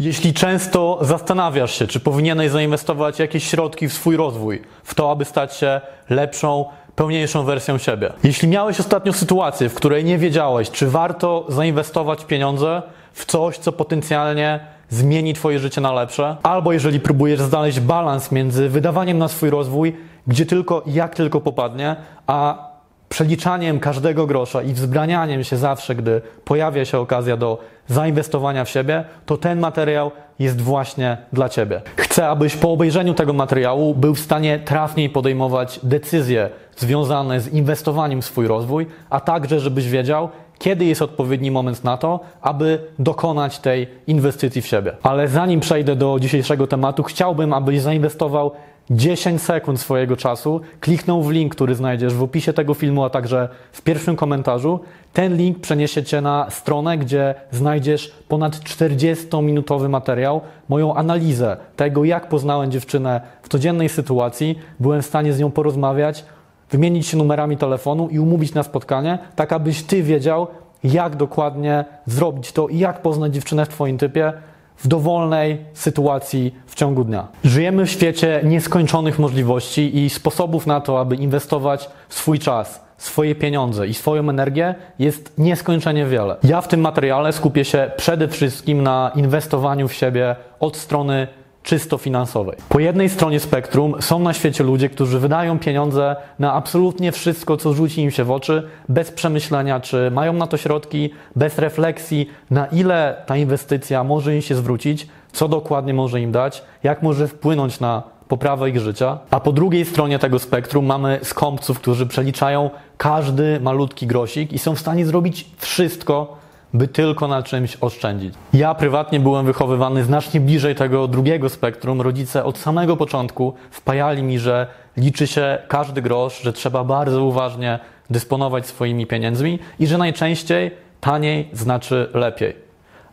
Jeśli często zastanawiasz się, czy powinieneś zainwestować jakieś środki w swój rozwój, w to, aby stać się lepszą, pełniejszą wersją siebie. Jeśli miałeś ostatnio sytuację, w której nie wiedziałeś, czy warto zainwestować pieniądze w coś, co potencjalnie zmieni Twoje życie na lepsze, albo jeżeli próbujesz znaleźć balans między wydawaniem na swój rozwój, gdzie tylko, jak tylko popadnie, a przeliczaniem każdego grosza i wzbranianiem się zawsze, gdy pojawia się okazja do zainwestowania w siebie, to ten materiał jest właśnie dla Ciebie. Chcę, abyś po obejrzeniu tego materiału był w stanie trafniej podejmować decyzje związane z inwestowaniem w swój rozwój, a także, żebyś wiedział, kiedy jest odpowiedni moment na to, aby dokonać tej inwestycji w siebie. Ale zanim przejdę do dzisiejszego tematu, chciałbym, abyś zainwestował 10 sekund swojego czasu, kliknął w link, który znajdziesz w opisie tego filmu, a także w pierwszym komentarzu. Ten link przeniesie Cię na stronę, gdzie znajdziesz ponad 40-minutowy materiał, moją analizę tego, jak poznałem dziewczynę w codziennej sytuacji. Byłem w stanie z nią porozmawiać, wymienić się numerami telefonu i umówić na spotkanie, tak abyś Ty wiedział, jak dokładnie zrobić to i jak poznać dziewczynę w Twoim typie, w dowolnej sytuacji w ciągu dnia. Żyjemy w świecie nieskończonych możliwości i sposobów na to, aby inwestować swój czas, swoje pieniądze i swoją energię jest nieskończenie wiele. Ja w tym materiale skupię się przede wszystkim na inwestowaniu w siebie od strony czysto finansowej. Po jednej stronie spektrum są na świecie ludzie, którzy wydają pieniądze na absolutnie wszystko, co rzuci im się w oczy, bez przemyślenia, czy mają na to środki, bez refleksji, na ile ta inwestycja może im się zwrócić, co dokładnie może im dać, jak może wpłynąć na poprawę ich życia. A po drugiej stronie tego spektrum mamy skąpców, którzy przeliczają każdy malutki grosik i są w stanie zrobić wszystko, by tylko na czymś oszczędzić. Ja prywatnie byłem wychowywany znacznie bliżej tego drugiego spektrum. Rodzice od samego początku wpajali mi, że liczy się każdy grosz, że trzeba bardzo uważnie dysponować swoimi pieniędzmi i że najczęściej taniej znaczy lepiej.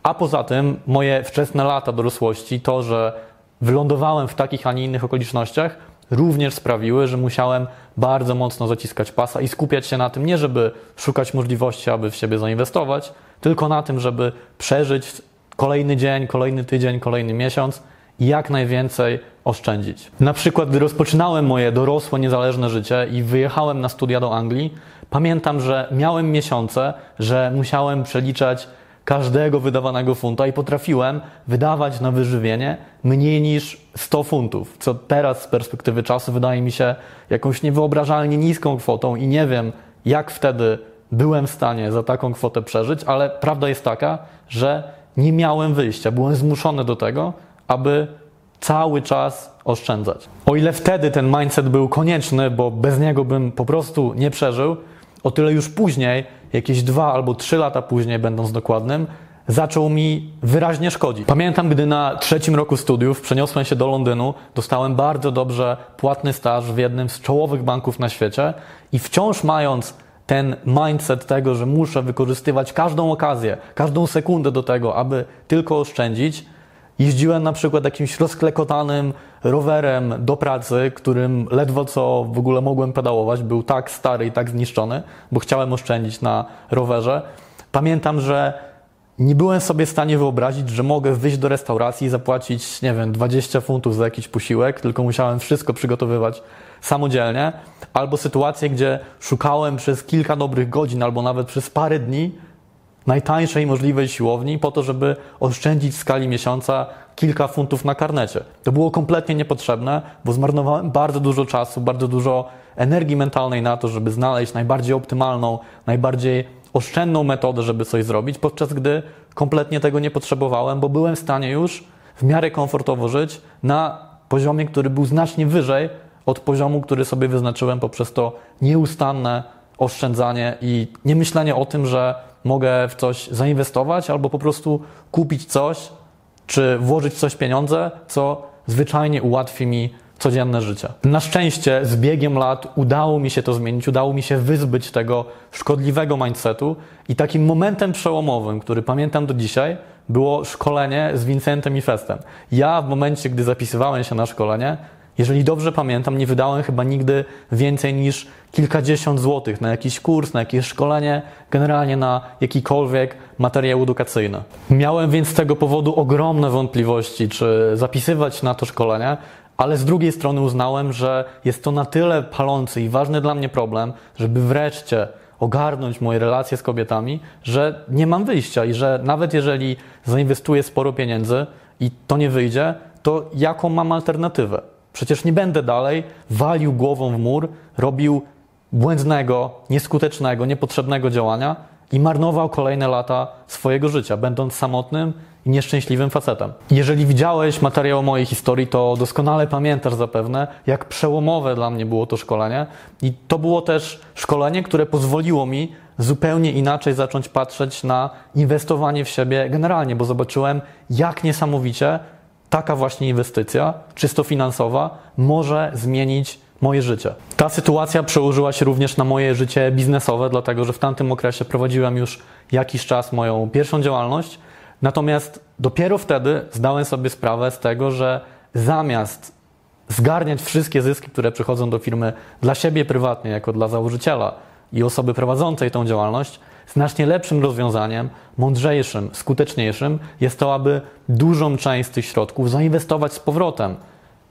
A poza tym moje wczesne lata dorosłości, to, że wylądowałem w takich, a nie innych okolicznościach, również sprawiły, że musiałem bardzo mocno zaciskać pasa i skupiać się na tym, nie żeby szukać możliwości, aby w siebie zainwestować, tylko na tym, żeby przeżyć kolejny dzień, kolejny tydzień, kolejny miesiąc i jak najwięcej oszczędzić. Na przykład, gdy rozpoczynałem moje dorosłe, niezależne życie i wyjechałem na studia do Anglii, pamiętam, że miałem miesiące, że musiałem przeliczać każdego wydawanego funta i potrafiłem wydawać na wyżywienie mniej niż 100 funtów, co teraz z perspektywy czasu wydaje mi się jakąś niewyobrażalnie niską kwotą i nie wiem, jak wtedy byłem w stanie za taką kwotę przeżyć, ale prawda jest taka, że nie miałem wyjścia. Byłem zmuszony do tego, aby cały czas oszczędzać. O ile wtedy ten mindset był konieczny, bo bez niego bym po prostu nie przeżył, o tyle już później, jakieś dwa albo trzy lata później, będąc dokładnym, zaczął mi wyraźnie szkodzić. Pamiętam, gdy na trzecim roku studiów przeniosłem się do Londynu, dostałem bardzo dobrze płatny staż w jednym z czołowych banków na świecie i wciąż mając ten mindset tego, że muszę wykorzystywać każdą okazję, każdą sekundę do tego, aby tylko oszczędzić, jeździłem na przykład jakimś rozklekotanym rowerem do pracy, którym ledwo co w ogóle mogłem pedałować, był tak stary i tak zniszczony, bo chciałem oszczędzić na rowerze. Pamiętam, że nie byłem sobie w stanie wyobrazić, że mogę wyjść do restauracji i zapłacić, nie wiem, 20 funtów za jakiś posiłek, tylko musiałem wszystko przygotowywać samodzielnie, albo sytuacje, gdzie szukałem przez kilka dobrych godzin, albo nawet przez parę dni najtańszej możliwej siłowni po to, żeby oszczędzić w skali miesiąca kilka funtów na karnecie. To było kompletnie niepotrzebne, bo zmarnowałem bardzo dużo czasu, bardzo dużo energii mentalnej na to, żeby znaleźć najbardziej optymalną, najbardziej oszczędną metodę, żeby coś zrobić, podczas gdy kompletnie tego nie potrzebowałem, bo byłem w stanie już w miarę komfortowo żyć na poziomie, który był znacznie wyżej od poziomu, który sobie wyznaczyłem poprzez to nieustanne oszczędzanie i nie myślenie o tym, że mogę w coś zainwestować albo po prostu kupić coś, czy włożyć coś pieniądze, co zwyczajnie ułatwi mi codzienne życie. Na szczęście z biegiem lat udało mi się to zmienić, udało mi się wyzbyć tego szkodliwego mindsetu i takim momentem przełomowym, który pamiętam do dzisiaj, było szkolenie z Vincentem i Festem. Ja w momencie, gdy zapisywałem się na szkolenie, Jeżeli dobrze pamiętam, nie wydałem chyba nigdy więcej niż kilkadziesiąt złotych na jakiś kurs, na jakieś szkolenie, generalnie na jakikolwiek materiał edukacyjny. Miałem więc z tego powodu ogromne wątpliwości, czy zapisywać na to szkolenie, ale z drugiej strony uznałem, że jest to na tyle palący i ważny dla mnie problem, żeby wreszcie ogarnąć moje relacje z kobietami, że nie mam wyjścia i że nawet jeżeli zainwestuję sporo pieniędzy i to nie wyjdzie, to jaką mam alternatywę? Przecież nie będę dalej walił głową w mur, robił błędnego, nieskutecznego, niepotrzebnego działania i marnował kolejne lata swojego życia, będąc samotnym i nieszczęśliwym facetem. Jeżeli widziałeś materiał mojej historii, to doskonale pamiętasz zapewne, jak przełomowe dla mnie było to szkolenie. I to było też szkolenie, które pozwoliło mi zupełnie inaczej zacząć patrzeć na inwestowanie w siebie generalnie, bo zobaczyłem, jak niesamowicie taka właśnie inwestycja, czysto finansowa, może zmienić moje życie. Ta sytuacja przełożyła się również na moje życie biznesowe, dlatego że w tamtym okresie prowadziłem już jakiś czas moją pierwszą działalność. Natomiast dopiero wtedy zdałem sobie sprawę z tego, że zamiast zgarniać wszystkie zyski, które przychodzą do firmy dla siebie prywatnie, jako dla założyciela i osoby prowadzącej tą działalność, znacznie lepszym rozwiązaniem, mądrzejszym, skuteczniejszym jest to, aby dużą część tych środków zainwestować z powrotem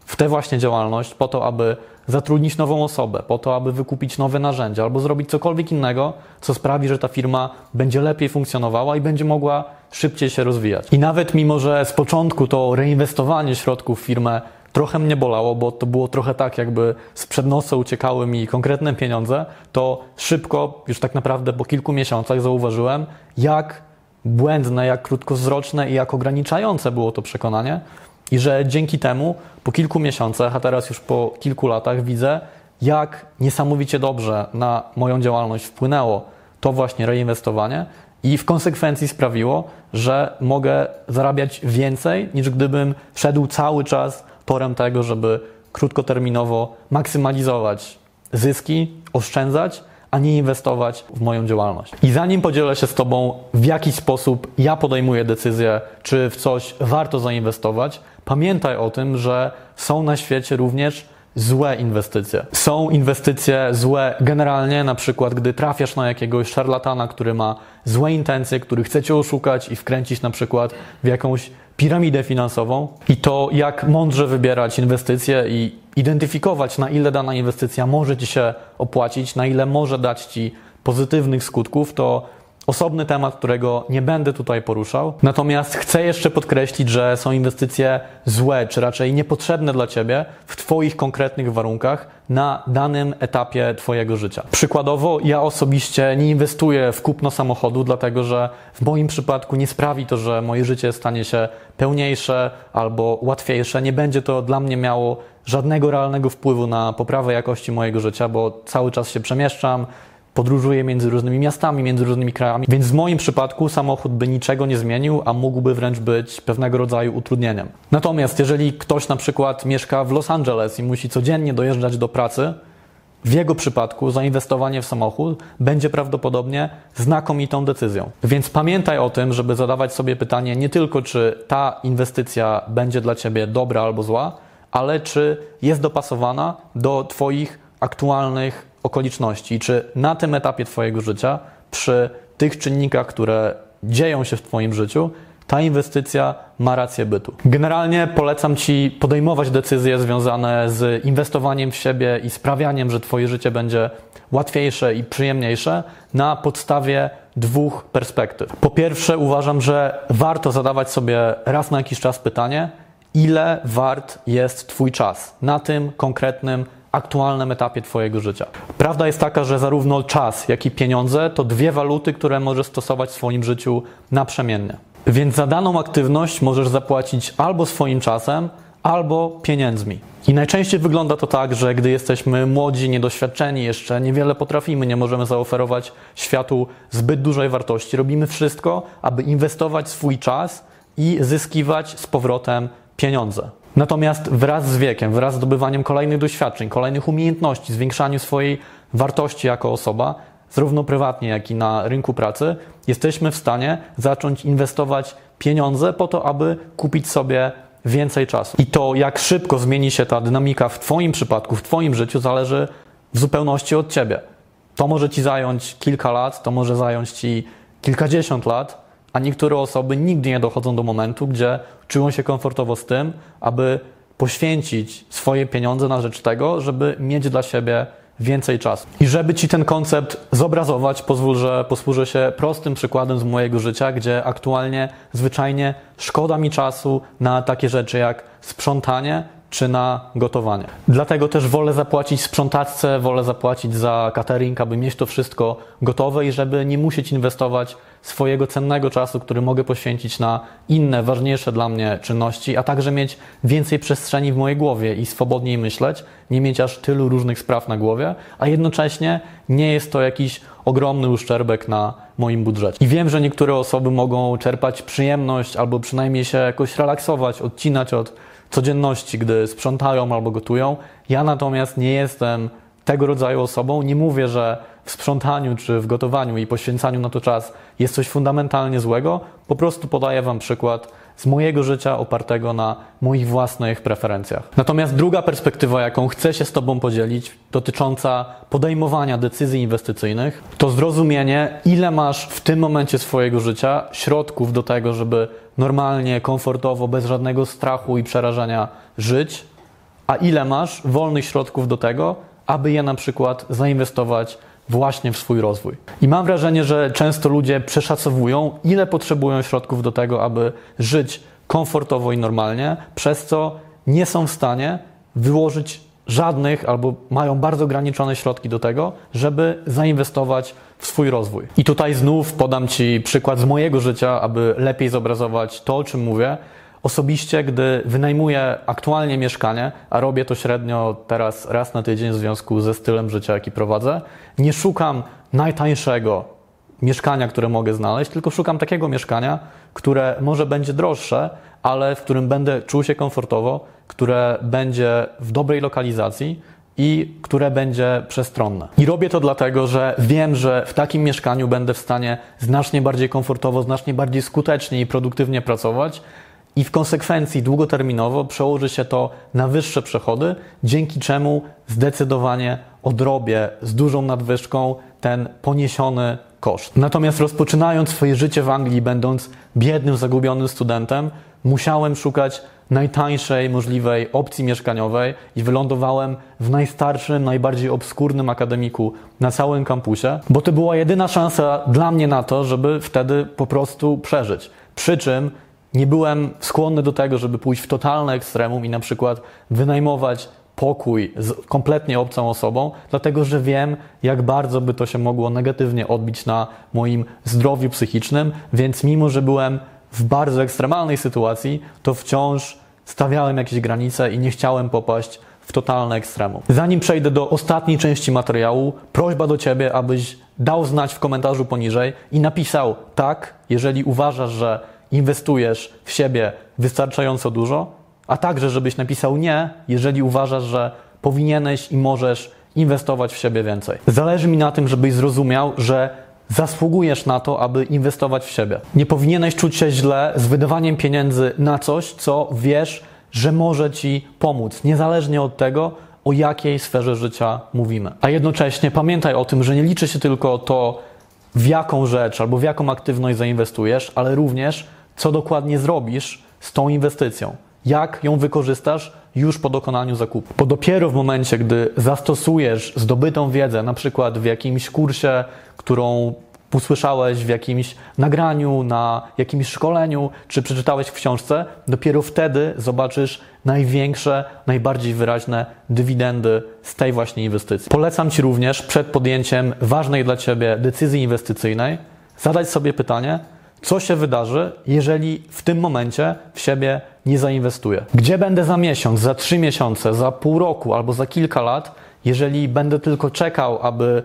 w tę właśnie działalność, po to, aby zatrudnić nową osobę, po to, aby wykupić nowe narzędzia albo zrobić cokolwiek innego, co sprawi, że ta firma będzie lepiej funkcjonowała i będzie mogła szybciej się rozwijać. I nawet mimo, że z początku to reinwestowanie środków w firmę trochę mnie bolało, bo to było trochę tak, jakby sprzed nosa uciekały mi konkretne pieniądze, to szybko, już tak naprawdę po kilku miesiącach zauważyłem, jak błędne, jak krótkowzroczne i jak ograniczające było to przekonanie. I że dzięki temu po kilku miesiącach, a teraz już po kilku latach widzę, jak niesamowicie dobrze na moją działalność wpłynęło to właśnie reinwestowanie i w konsekwencji sprawiło, że mogę zarabiać więcej niż gdybym szedł cały czas torem tego, żeby krótkoterminowo maksymalizować zyski, oszczędzać, a nie inwestować w moją działalność. I zanim podzielę się z Tobą, w jaki sposób ja podejmuję decyzję, czy w coś warto zainwestować, pamiętaj o tym, że są na świecie również złe inwestycje. Są inwestycje złe generalnie, na przykład gdy trafiasz na jakiegoś szarlatana, który ma złe intencje, który chce cię oszukać i wkręcić na przykład w jakąś piramidę finansową i to, jak mądrze wybierać inwestycje i identyfikować, na ile dana inwestycja może Ci się opłacić, na ile może dać Ci pozytywnych skutków, to osobny temat, którego nie będę tutaj poruszał. Natomiast chcę jeszcze podkreślić, że są inwestycje złe, czy raczej niepotrzebne dla Ciebie w Twoich konkretnych warunkach na danym etapie Twojego życia. Przykładowo, ja osobiście nie inwestuję w kupno samochodu, dlatego że w moim przypadku nie sprawi to, że moje życie stanie się pełniejsze albo łatwiejsze. Nie będzie to dla mnie miało żadnego realnego wpływu na poprawę jakości mojego życia, bo cały czas się przemieszczam, podróżuję między różnymi miastami, między różnymi krajami, więc w moim przypadku samochód by niczego nie zmienił, a mógłby wręcz być pewnego rodzaju utrudnieniem. Natomiast jeżeli ktoś na przykład mieszka w Los Angeles i musi codziennie dojeżdżać do pracy, w jego przypadku zainwestowanie w samochód będzie prawdopodobnie znakomitą decyzją. Więc pamiętaj o tym, żeby zadawać sobie pytanie nie tylko, czy ta inwestycja będzie dla ciebie dobra albo zła, ale czy jest dopasowana do Twoich aktualnych okoliczności, czy na tym etapie Twojego życia, przy tych czynnikach, które dzieją się w Twoim życiu, ta inwestycja ma rację bytu. Generalnie polecam Ci podejmować decyzje związane z inwestowaniem w siebie i sprawianiem, że Twoje życie będzie łatwiejsze i przyjemniejsze na podstawie dwóch perspektyw. Po pierwsze, uważam, że warto zadawać sobie raz na jakiś czas pytanie, ile wart jest Twój czas na tym konkretnym aktualnym etapie Twojego życia. Prawda jest taka, że zarówno czas, jak i pieniądze to dwie waluty, które możesz stosować w swoim życiu naprzemiennie. Więc za daną aktywność możesz zapłacić albo swoim czasem, albo pieniędzmi. I najczęściej wygląda to tak, że gdy jesteśmy młodzi, niedoświadczeni, jeszcze niewiele potrafimy, nie możemy zaoferować światu zbyt dużej wartości, robimy wszystko, aby inwestować swój czas i zyskiwać z powrotem pieniądze. Natomiast wraz z wiekiem, wraz z zdobywaniem kolejnych doświadczeń, kolejnych umiejętności, zwiększaniu swojej wartości jako osoba, zarówno prywatnie, jak i na rynku pracy, jesteśmy w stanie zacząć inwestować pieniądze po to, aby kupić sobie więcej czasu. I to, jak szybko zmieni się ta dynamika w Twoim przypadku, w Twoim życiu, zależy w zupełności od Ciebie. To może Ci zająć kilka lat, to może zająć Ci kilkadziesiąt lat, a niektóre osoby nigdy nie dochodzą do momentu, gdzie czują się komfortowo z tym, aby poświęcić swoje pieniądze na rzecz tego, żeby mieć dla siebie więcej czasu. I żeby Ci ten koncept zobrazować, pozwól, że posłużę się prostym przykładem z mojego życia, gdzie aktualnie zwyczajnie szkoda mi czasu na takie rzeczy jak sprzątanie czy na gotowanie. Dlatego też wolę zapłacić sprzątaczce, wolę zapłacić za catering, aby mieć to wszystko gotowe i żeby nie musieć inwestować swojego cennego czasu, który mogę poświęcić na inne, ważniejsze dla mnie czynności, a także mieć więcej przestrzeni w mojej głowie i swobodniej myśleć, nie mieć aż tylu różnych spraw na głowie, a jednocześnie nie jest to jakiś ogromny uszczerbek na moim budżecie. I wiem, że niektóre osoby mogą czerpać przyjemność albo przynajmniej się jakoś relaksować, odcinać od codzienności, gdy sprzątają albo gotują. Ja natomiast nie jestem tego rodzaju osobą. Nie mówię, że w sprzątaniu czy w gotowaniu i poświęcaniu na to czas jest coś fundamentalnie złego. Po prostu podaję Wam przykład z mojego życia opartego na moich własnych preferencjach. Natomiast druga perspektywa, jaką chcę się z Tobą podzielić, dotycząca podejmowania decyzji inwestycyjnych, to zrozumienie, ile masz w tym momencie swojego życia środków do tego, żeby normalnie, komfortowo, bez żadnego strachu i przerażenia żyć, a ile masz wolnych środków do tego, aby je na przykład zainwestować właśnie w swój rozwój. I mam wrażenie, że często ludzie przeszacowują, ile potrzebują środków do tego, aby żyć komfortowo i normalnie, przez co nie są w stanie wyłożyć żadnych albo mają bardzo ograniczone środki do tego, żeby zainwestować w swój rozwój. I tutaj znów podam Ci przykład z mojego życia, aby lepiej zobrazować to, o czym mówię. Osobiście, gdy wynajmuję aktualnie mieszkanie, a robię to średnio teraz raz na tydzień w związku ze stylem życia, jaki prowadzę, nie szukam najtańszego mieszkania, które mogę znaleźć, tylko szukam takiego mieszkania, które może będzie droższe, ale w którym będę czuł się komfortowo, które będzie w dobrej lokalizacji i które będzie przestronne. I robię to dlatego, że wiem, że w takim mieszkaniu będę w stanie znacznie bardziej komfortowo, znacznie bardziej skutecznie i produktywnie pracować. I w konsekwencji długoterminowo przełoży się to na wyższe przychody, dzięki czemu zdecydowanie odrobię z dużą nadwyżką ten poniesiony koszt. Natomiast rozpoczynając swoje życie w Anglii, będąc biednym, zagubionym studentem, musiałem szukać najtańszej możliwej opcji mieszkaniowej i wylądowałem w najstarszym, najbardziej obskurnym akademiku na całym kampusie, bo to była jedyna szansa dla mnie na to, żeby wtedy po prostu przeżyć. Przy czym nie byłem skłonny do tego, żeby pójść w totalne ekstremum i na przykład wynajmować pokój z kompletnie obcą osobą, dlatego że wiem, jak bardzo by to się mogło negatywnie odbić na moim zdrowiu psychicznym, więc mimo, że byłem w bardzo ekstremalnej sytuacji, to wciąż stawiałem jakieś granice i nie chciałem popaść w totalne ekstremum. Zanim przejdę do ostatniej części materiału, prośba do Ciebie, abyś dał znać w komentarzu poniżej i napisał tak, jeżeli uważasz, że inwestujesz w siebie wystarczająco dużo, a także żebyś napisał nie, jeżeli uważasz, że powinieneś i możesz inwestować w siebie więcej. Zależy mi na tym, żebyś zrozumiał, że zasługujesz na to, aby inwestować w siebie. Nie powinieneś czuć się źle z wydawaniem pieniędzy na coś, co wiesz, że może ci pomóc, niezależnie od tego, o jakiej sferze życia mówimy. A jednocześnie pamiętaj o tym, że nie liczy się tylko to, w jaką rzecz albo w jaką aktywność zainwestujesz, ale również co dokładnie zrobisz z tą inwestycją. Jak ją wykorzystasz już po dokonaniu zakupu. Bo dopiero w momencie, gdy zastosujesz zdobytą wiedzę, na przykład w jakimś kursie, którą usłyszałeś w jakimś nagraniu, na jakimś szkoleniu, czy przeczytałeś w książce, dopiero wtedy zobaczysz największe, najbardziej wyraźne dywidendy z tej właśnie inwestycji. Polecam Ci również przed podjęciem ważnej dla Ciebie decyzji inwestycyjnej zadać sobie pytanie, co się wydarzy, jeżeli w tym momencie w siebie nie zainwestuję? Gdzie będę za miesiąc, za trzy miesiące, za pół roku albo za kilka lat, jeżeli będę tylko czekał, aby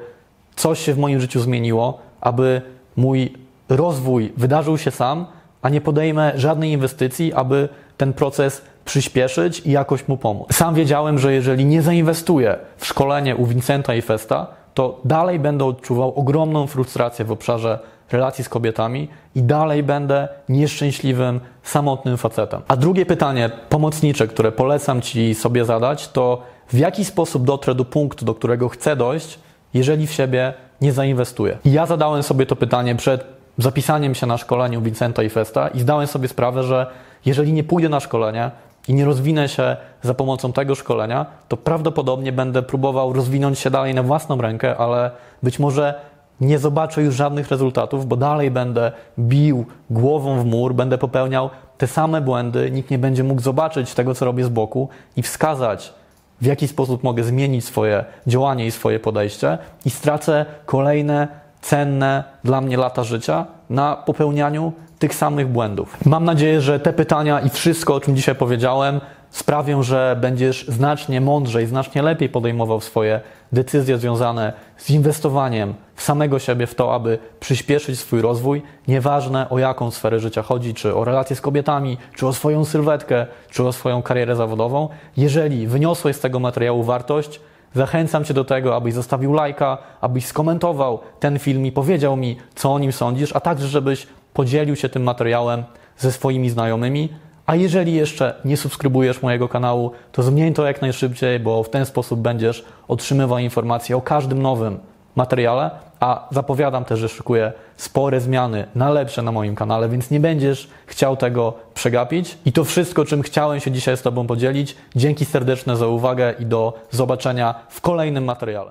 coś się w moim życiu zmieniło, aby mój rozwój wydarzył się sam, a nie podejmę żadnej inwestycji, aby ten proces przyspieszyć i jakoś mu pomóc. Sam wiedziałem, że jeżeli nie zainwestuję w szkolenie u Vincenta i Festa, to dalej będę odczuwał ogromną frustrację w obszarze relacji z kobietami i dalej będę nieszczęśliwym, samotnym facetem. A drugie pytanie, pomocnicze, które polecam Ci sobie zadać, to w jaki sposób dotrę do punktu, do którego chcę dojść, jeżeli w siebie nie zainwestuję? I ja zadałem sobie to pytanie przed zapisaniem się na szkoleniu Vincenta i Festa i zdałem sobie sprawę, że jeżeli nie pójdę na szkolenie i nie rozwinę się za pomocą tego szkolenia, to prawdopodobnie będę próbował rozwinąć się dalej na własną rękę, ale być może nie zobaczę już żadnych rezultatów, bo dalej będę bił głową w mur, będę popełniał te same błędy, nikt nie będzie mógł zobaczyć tego, co robię z boku i wskazać, w jaki sposób mogę zmienić swoje działanie i swoje podejście, i stracę kolejne cenne dla mnie lata życia na popełnianiu tych samych błędów. Mam nadzieję, że te pytania i wszystko, o czym dzisiaj powiedziałem, sprawią, że będziesz znacznie mądrzej, znacznie lepiej podejmował swoje decyzje związane z inwestowaniem w samego siebie, w to, aby przyspieszyć swój rozwój. Nieważne o jaką sferę życia chodzi, czy o relacje z kobietami, czy o swoją sylwetkę, czy o swoją karierę zawodową. Jeżeli wyniosłeś z tego materiału wartość, Zachęcam Cię do tego, abyś zostawił lajka, abyś skomentował ten film i powiedział mi, co o nim sądzisz, a także, żebyś podzielił się tym materiałem ze swoimi znajomymi. A jeżeli jeszcze nie subskrybujesz mojego kanału, to zmień to jak najszybciej, bo w ten sposób będziesz otrzymywał informacje o każdym nowym materiale, a zapowiadam też, że szykuję spore zmiany na lepsze na moim kanale, więc nie będziesz chciał tego przegapić. I to wszystko, czym chciałem się dzisiaj z Tobą podzielić. Dzięki serdeczne za uwagę i do zobaczenia w kolejnym materiale.